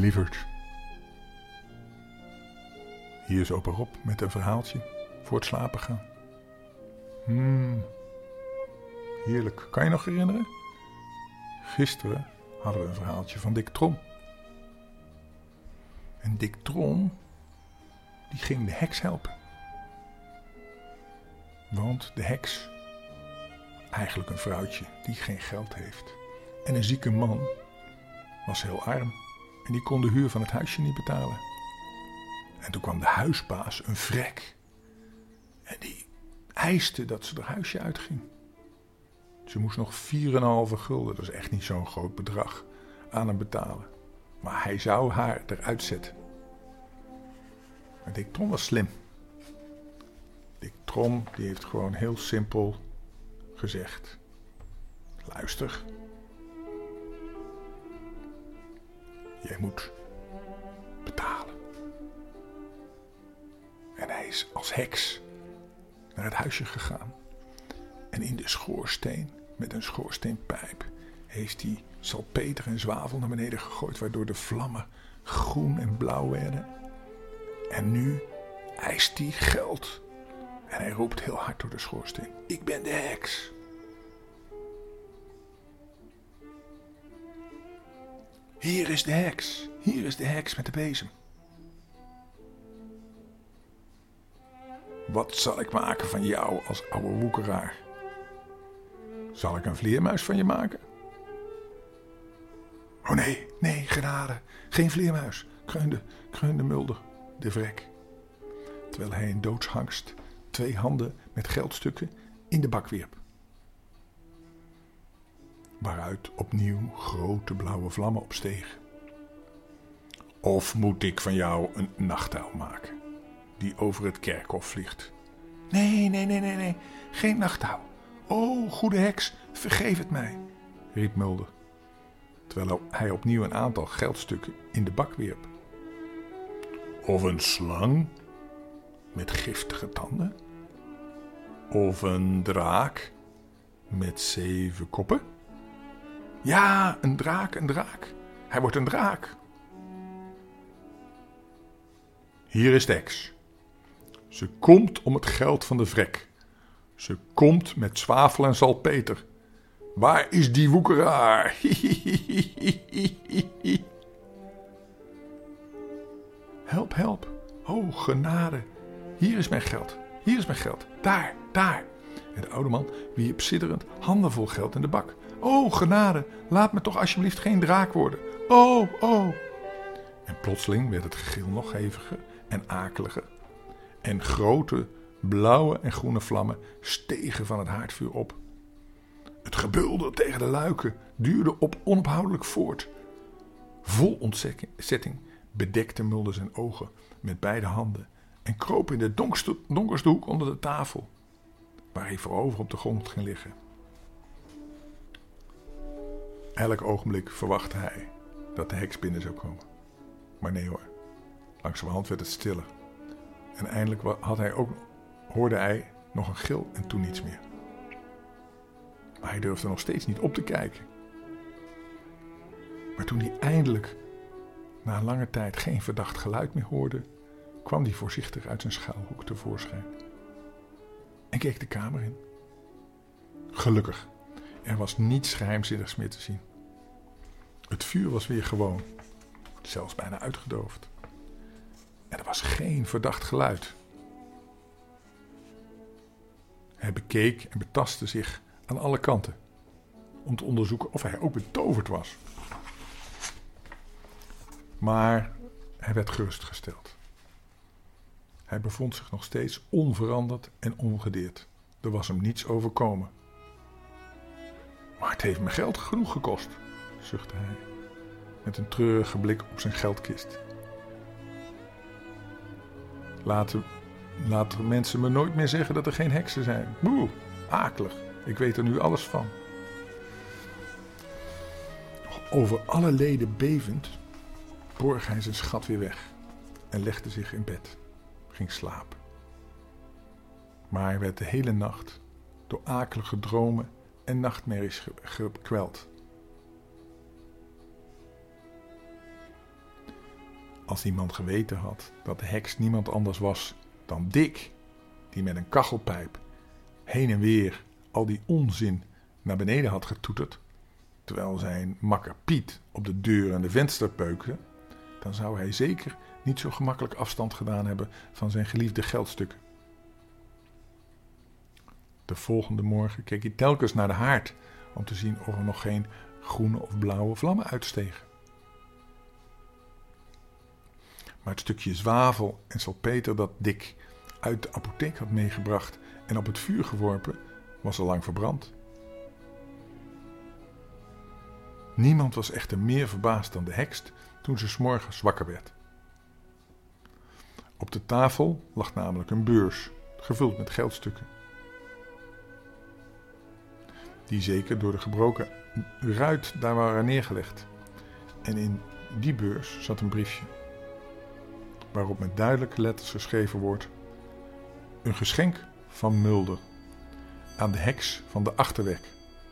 Lieverd. Hier is opa Rob met een verhaaltje voor het slapen gaan. Hmm, heerlijk. Kan je nog herinneren? Gisteren hadden we een verhaaltje van Dick Trom. En Dick Trom, die ging de heks helpen. Want de heks, eigenlijk een vrouwtje die geen geld heeft. En een zieke man was heel arm en die kon de huur van het huisje niet betalen. En toen kwam de huisbaas, een vrek, en die eiste dat ze er huisje uitging. Ze moest nog 4,5 gulden, dat is echt niet zo'n groot bedrag, aan hem betalen. Maar hij zou haar eruit zetten. Maar Dick Trom was slim. Dick Trom die heeft gewoon heel simpel gezegd: luister. Jij moet betalen. En hij is als heks naar het huisje gegaan. En in de schoorsteen, met een schoorsteenpijp, heeft hij salpeter en zwavel naar beneden gegooid, waardoor de vlammen groen en blauw werden. En nu eist hij geld. En hij roept heel hard door de schoorsteen: Ik ben de heks. Hier is de heks. Hier is de heks met de bezem. Wat zal ik maken van jou als oude woekeraar? Zal ik een vleermuis van je maken? Oh nee, nee, genade. Geen vleermuis, kreunde, kreunde Mulder, de vrek. Terwijl hij in doodsangst twee handen met geldstukken in de bak wierp. Waaruit opnieuw grote blauwe vlammen opstegen. Of moet ik van jou een nachtuil maken, die over het kerkhof vliegt? Nee, nee, nee, nee, nee, geen nachtuil. O, goede heks, vergeef het mij, riep Mulder, terwijl hij opnieuw een aantal geldstukken in de bak wierp. Of een slang met giftige tanden? Of een draak met zeven koppen? Ja, een draak, een draak. Hij wordt een draak. Hier is de heks. Ze komt om het geld van de vrek. Ze komt met zwavel en salpeter. Waar is die woekeraar? help, help. Oh, genade. Hier is mijn geld. Hier is mijn geld. Daar, daar. En de oude man wierp sidderend handenvol geld in de bak. Oh, genade. Laat me toch alsjeblieft geen draak worden. Oh, oh. En plotseling werd het gegil nog heviger en akeliger. En grote blauwe en groene vlammen stegen van het haardvuur op. Het gebulder tegen de luiken duurde op onophoudelijk voort. Vol ontzetting bedekte Mulder zijn ogen met beide handen en kroop in de donkerste, donkerste hoek onder de tafel, waar hij voorover op de grond ging liggen. Elk ogenblik verwachtte hij dat de heks binnen zou komen. Maar nee hoor, langzamerhand werd het stiller. En eindelijk had hij ook, hoorde hij nog een gil en toen niets meer. Maar hij durfde nog steeds niet op te kijken. Maar toen hij eindelijk na lange tijd geen verdacht geluid meer hoorde, kwam hij voorzichtig uit zijn schuilhoek tevoorschijn. En keek de kamer in. Gelukkig, er was niets geheimzinnigs meer te zien. Het vuur was weer gewoon, zelfs bijna uitgedoofd. En er was geen verdacht geluid. Hij bekeek en betastte zich aan alle kanten om te onderzoeken of hij ook betoverd was. Maar hij werd gerustgesteld. Hij bevond zich nog steeds onveranderd en ongedeerd. Er was hem niets overkomen. Maar het heeft me geld genoeg gekost, zuchtte hij, met een treurige blik op zijn geldkist. Laten, laten mensen me nooit meer zeggen dat er geen heksen zijn. Boe, akelig. Ik weet er nu alles van. Over alle leden bevend borg hij zijn schat weer weg en legde zich in bed, ging slapen. Maar hij werd de hele nacht door akelige dromen en nachtmerries gekweld. Als die man geweten had dat de heks niemand anders was dan Dick, die met een kachelpijp heen en weer al die onzin naar beneden had getoeterd, terwijl zijn makker Piet op de deur en de venster peukte, dan zou hij zeker niet zo gemakkelijk afstand gedaan hebben van zijn geliefde geldstukken. De volgende morgen keek hij telkens naar de haard om te zien of er nog geen groene of blauwe vlammen uitstegen. Maar het stukje zwavel en salpeter dat Dick uit de apotheek had meegebracht en op het vuur geworpen, was al lang verbrand. Niemand was echter meer verbaasd dan de hekst toen ze s'morgens wakker werd. Op de tafel lag namelijk een beurs, gevuld met geldstukken. Die zeker door de gebroken ruit daar waren neergelegd. En in die beurs zat een briefje, waarop met duidelijke letters geschreven wordt: Een geschenk van Mulder aan de heks van de Achterweg,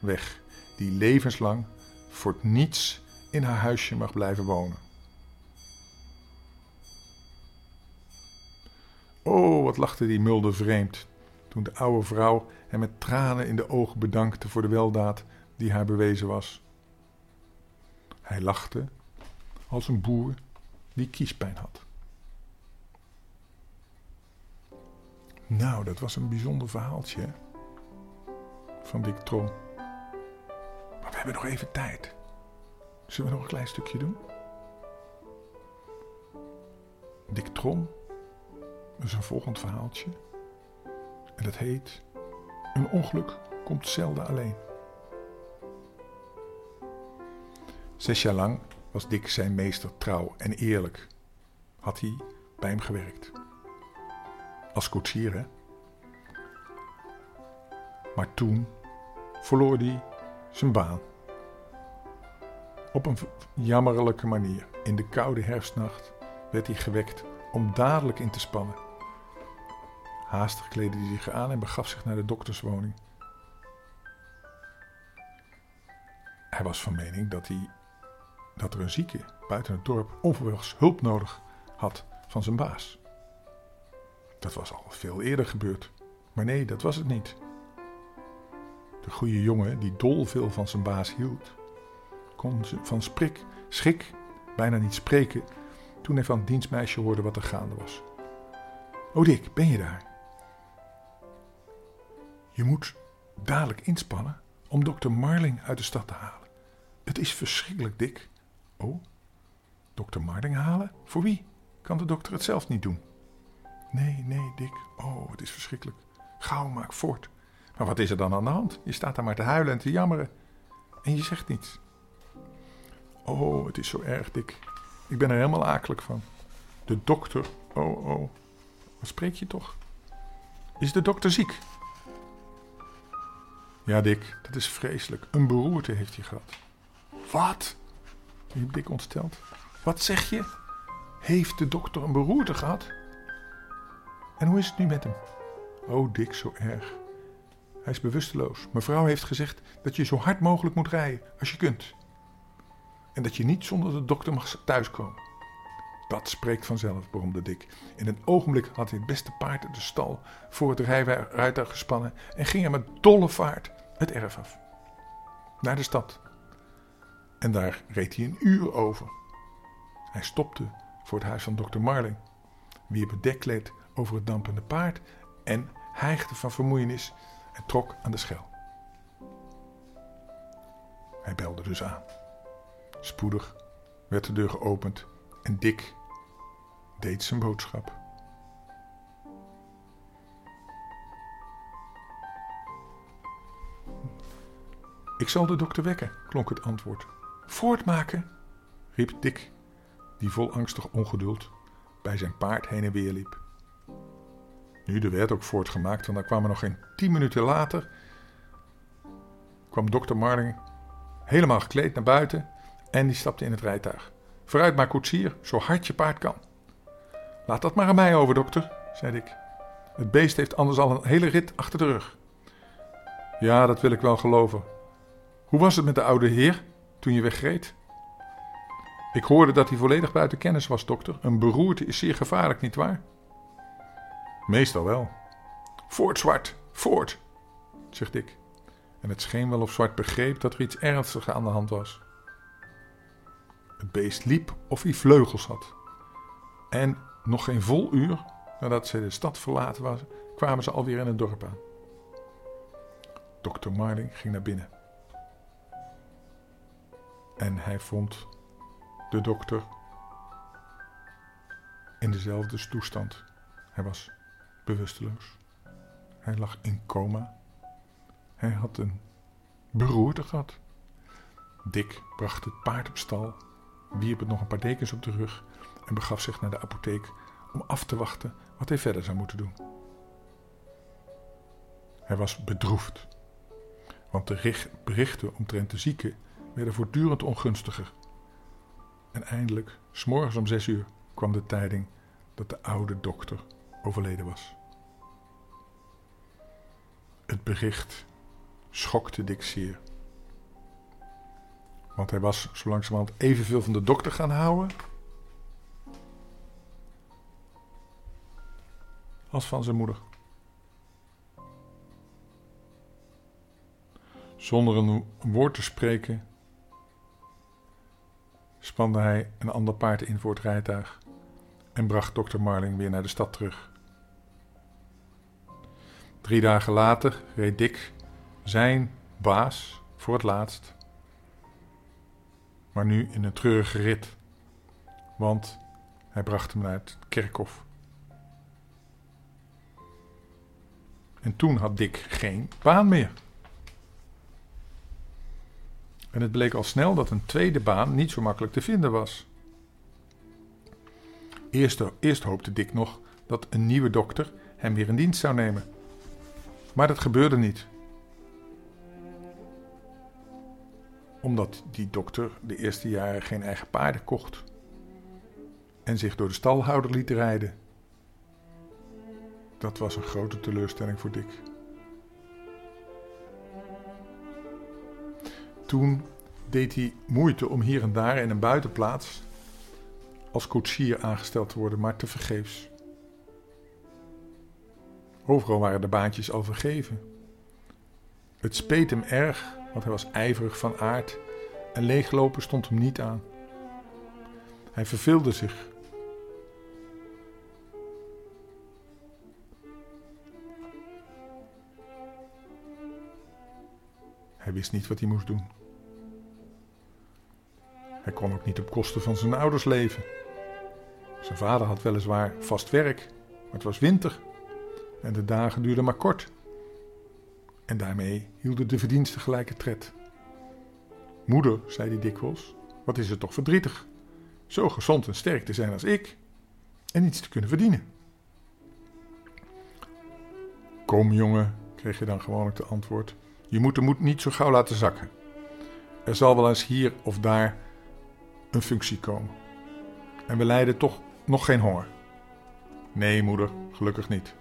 weg, die levenslang voor niets in haar huisje mag blijven wonen. Oh, wat lachte die Mulder vreemd toen de oude vrouw hem met tranen in de ogen bedankte voor de weldaad die haar bewezen was. Hij lachte als een boer die kiespijn had. Nou, dat was een bijzonder verhaaltje van Dick Trom. Maar we hebben nog even tijd. Zullen we nog een klein stukje doen? Dick Trom is een volgend verhaaltje. En dat heet Een ongeluk komt zelden alleen. Zes jaar lang was Dick zijn meester trouw en eerlijk. Had hij bij hem gewerkt. Als koetsier, hè? Maar toen verloor hij zijn baan. Op een jammerlijke manier. In de koude herfstnacht werd hij gewekt om dadelijk in te spannen. Haastig kleedde hij zich aan en begaf zich naar de dokterswoning. Hij was van mening dat, hij, dat er een zieke buiten het dorp onverwachts hulp nodig had van zijn baas. Dat was al veel eerder gebeurd. Maar nee, dat was het niet. De goede jongen, die dol veel van zijn baas hield, kon van sprik, schrik bijna niet spreken toen hij van het dienstmeisje hoorde wat er gaande was. O Dick, ben je daar? Je moet dadelijk inspannen om dokter Marling uit de stad te halen. Het is verschrikkelijk, Dick. Oh, dokter Marling halen? Voor wie? Kan de dokter het zelf niet doen? Nee, nee, Dick. Oh, het is verschrikkelijk. Gauw, maak voort. Maar wat is er dan aan de hand? Je staat daar maar te huilen en te jammeren. En je zegt niets. Oh, het is zo erg, Dick. Ik ben er helemaal akelig van. De dokter. Oh, oh. Wat spreek je toch? Is de dokter ziek? Ja, Dick, dat is vreselijk. Een beroerte heeft hij gehad. Wat? riep Dick ontsteld. Wat zeg je? Heeft de dokter een beroerte gehad? En hoe is het nu met hem? Oh, Dick, zo erg. Hij is bewusteloos. Mevrouw heeft gezegd dat je zo hard mogelijk moet rijden als je kunt. En dat je niet zonder de dokter mag thuiskomen. Dat spreekt vanzelf, bromde Dick. In een ogenblik had hij het beste paard uit de stal voor het rijtuig gespannen en ging er met dolle vaart het erf af. Naar de stad. En daar reed hij een uur over. Hij stopte voor het huis van dokter Marling, wierp het dekkleed over het dampende paard en hijgde van vermoeienis en trok aan de schel. Hij belde dus aan. Spoedig werd de deur geopend en Dick deed zijn boodschap. Ik zal de dokter wekken, klonk het antwoord. Voortmaken, riep Dick, die vol angstig ongeduld bij zijn paard heen en weer liep. Nu, er werd ook voortgemaakt, want dan kwamen nog geen tien minuten later. kwam dokter Marling helemaal gekleed naar buiten en die stapte in het rijtuig. Vooruit maar koetsier, zo hard je paard kan. Laat dat maar aan mij over, dokter, zei ik. Het beest heeft anders al een hele rit achter de rug. Ja, dat wil ik wel geloven. Hoe was het met de oude heer toen je wegreed? Ik hoorde dat hij volledig buiten kennis was, dokter. Een beroerte is zeer gevaarlijk, nietwaar? Meestal wel. Voort, Zwart, voort, zegt Dick. En het scheen wel of Zwart begreep dat er iets ernstigs aan de hand was. Het beest liep of hij vleugels had. En nog geen vol uur nadat ze de stad verlaten was, kwamen ze alweer in het dorp aan. Dokter Marling ging naar binnen. En hij vond de dokter in dezelfde toestand. Hij was bewusteloos. Hij lag in coma. Hij had een beroerte gehad. Dick bracht het paard op stal, wierp het nog een paar dekens op de rug en begaf zich naar de apotheek om af te wachten wat hij verder zou moeten doen. Hij was bedroefd, want de berichten omtrent de zieke werden voortdurend ongunstiger. En eindelijk, s'morgens om zes uur, kwam de tijding dat de oude dokter overleden was. Het bericht schokte Dick zeer. Want hij was zo langzamerhand evenveel van de dokter gaan houden als van zijn moeder. Zonder een woord te spreken, spande hij een ander paard in voor het rijtuig en bracht dokter Marling weer naar de stad terug. Drie dagen later reed Dick zijn baas voor het laatst, maar nu in een treurige rit, want hij bracht hem naar het kerkhof. En toen had Dick geen baan meer. En het bleek al snel dat een tweede baan niet zo makkelijk te vinden was. Eerst, eerst hoopte Dick nog dat een nieuwe dokter hem weer in dienst zou nemen. Maar dat gebeurde niet. Omdat die dokter de eerste jaren geen eigen paarden kocht en zich door de stalhouder liet rijden. Dat was een grote teleurstelling voor Dick. Toen deed hij moeite om hier en daar in een buitenplaats als koetsier aangesteld te worden, maar tevergeefs. Overal waren de baantjes al vergeven. Het speet hem erg, want hij was ijverig van aard en leeglopen stond hem niet aan. Hij verveelde zich Hij wist niet wat hij moest doen. Hij kon ook niet op kosten van zijn ouders leven. Zijn vader had weliswaar vast werk, maar het was winter en de dagen duurden maar kort. En daarmee hielden de verdiensten gelijke tred. Moeder, zei hij dikwijls, wat is het toch verdrietig, zo gezond en sterk te zijn als ik en iets te kunnen verdienen. Kom jongen, kreeg je dan gewoonlijk te antwoord, je moet de moed niet zo gauw laten zakken. Er zal wel eens hier of daar een functie komen. En we lijden toch nog geen honger. Nee, moeder, gelukkig niet.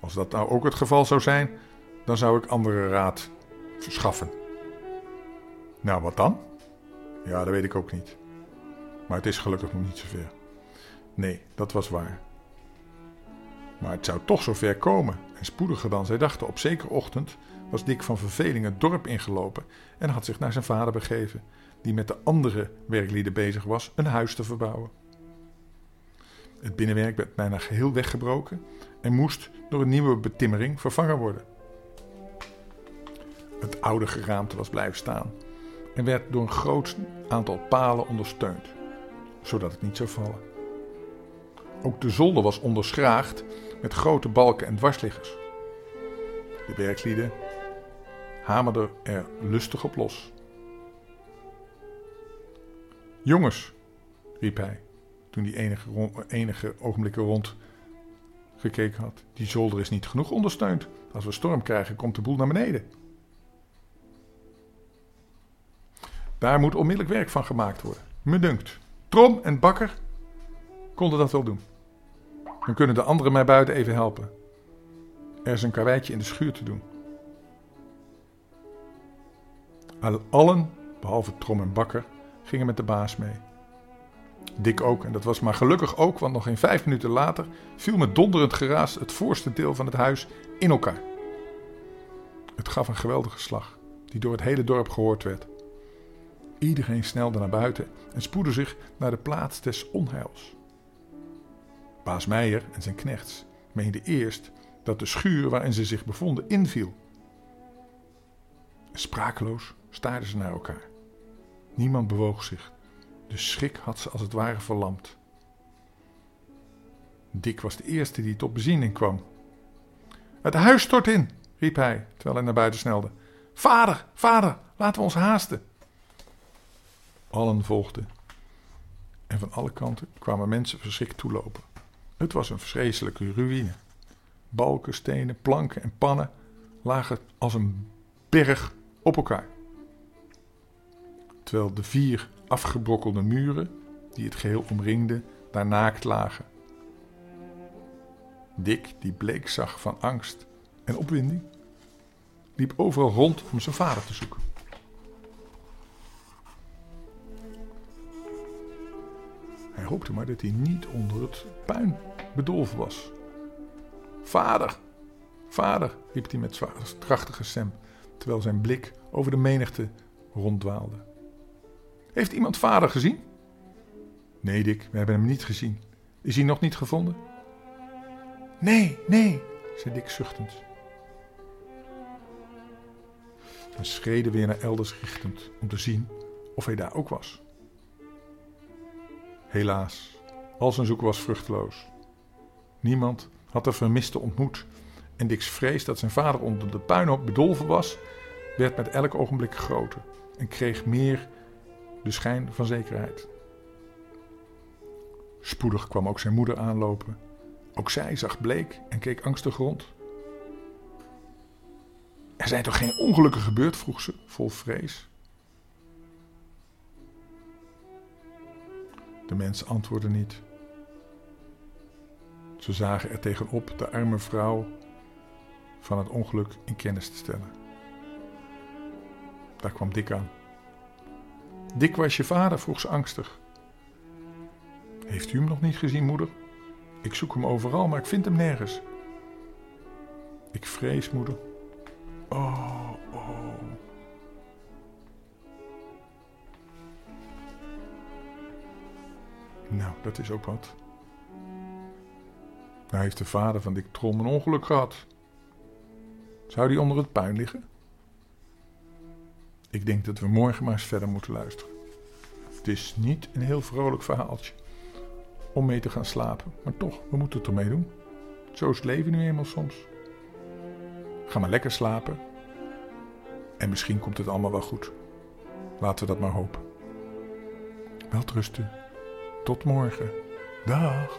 Als dat nou ook het geval zou zijn, dan zou ik andere raad verschaffen. Nou, wat dan? Ja, dat weet ik ook niet. Maar het is gelukkig nog niet zover. Nee, dat was waar. Maar het zou toch zover komen. En spoediger dan zij dachten. Op zekere ochtend was Dick van verveling het dorp ingelopen en had zich naar zijn vader begeven, die met de andere werklieden bezig was een huis te verbouwen. Het binnenwerk werd bijna geheel weggebroken en moest door een nieuwe betimmering vervangen worden. Het oude geraamte was blijven staan en werd door een groot aantal palen ondersteund, zodat het niet zou vallen. Ook de zolder was onderschraagd met grote balken en dwarsliggers. De werklieden hamerde er lustig op los. Jongens, riep hij, toen hij enige, enige ogenblikken rond gekeken had. Die zolder is niet genoeg ondersteund. Als we storm krijgen, komt de boel naar beneden. Daar moet onmiddellijk werk van gemaakt worden. Me dunkt. Trom en Bakker konden dat wel doen. Dan kunnen de anderen mij buiten even helpen. Er is een karweitje in de schuur te doen. Allen, behalve Trom en Bakker, gingen met de baas mee. Dick ook, en dat was maar gelukkig ook, want nog geen vijf minuten later viel met donderend geraas het voorste deel van het huis in elkaar. Het gaf een geweldige slag, die door het hele dorp gehoord werd. Iedereen snelde naar buiten en spoedde zich naar de plaats des onheils. Baas Meijer en zijn knechts meenden eerst dat de schuur waarin ze zich bevonden inviel. Sprakeloos staarden ze naar elkaar. Niemand bewoog zich. De schrik had ze als het ware verlamd. Dick was de eerste die tot bezinning kwam. Het huis stort in, riep hij terwijl hij naar buiten snelde. Vader, vader, laten we ons haasten. Allen volgden. En van alle kanten kwamen mensen verschrikt toelopen. Het was een vreselijke ruïne. Balken, stenen, planken en pannen lagen als een berg op elkaar. Terwijl de vier afgebrokkelde muren die het geheel omringden daar naakt lagen. Dick, die bleek zag van angst en opwinding, liep overal rond om zijn vader te zoeken. Hij hoopte maar dat hij niet onder het puin bedolven was. Vader, vader, riep hij met krachtige stem, terwijl zijn blik over de menigte ronddwaalde. Heeft iemand vader gezien? Nee, Dick, we hebben hem niet gezien. Is hij nog niet gevonden? Nee, nee, zei Dick zuchtend. En schreden weer naar elders richtend om te zien of hij daar ook was. Helaas, al zijn zoek was vruchteloos. Niemand had de vermiste ontmoet en Dick's vrees dat zijn vader onder de puinhoop bedolven was, werd met elk ogenblik groter en kreeg meer de schijn van zekerheid. Spoedig kwam ook zijn moeder aanlopen. Ook zij zag bleek en keek angstig rond. Er zijn toch geen ongelukken gebeurd? vroeg ze, vol vrees. De mensen antwoordden niet. Ze zagen er tegenop de arme vrouw van het ongeluk in kennis te stellen. Daar kwam Dick aan. Dick was je vader? vroeg ze angstig. Heeft u hem nog niet gezien, moeder? Ik zoek hem overal, maar ik vind hem nergens. Ik vrees, moeder. Oh, oh. Nou, dat is ook wat. Nou heeft de vader van Dick Trom een ongeluk gehad. Zou die onder het puin liggen? Ik denk dat we morgen maar eens verder moeten luisteren. Het is niet een heel vrolijk verhaaltje om mee te gaan slapen, maar toch, we moeten het ermee doen. Zo is het leven nu eenmaal soms. Ga maar lekker slapen. En misschien komt het allemaal wel goed. Laten we dat maar hopen. Welterusten. Tot morgen. Dag.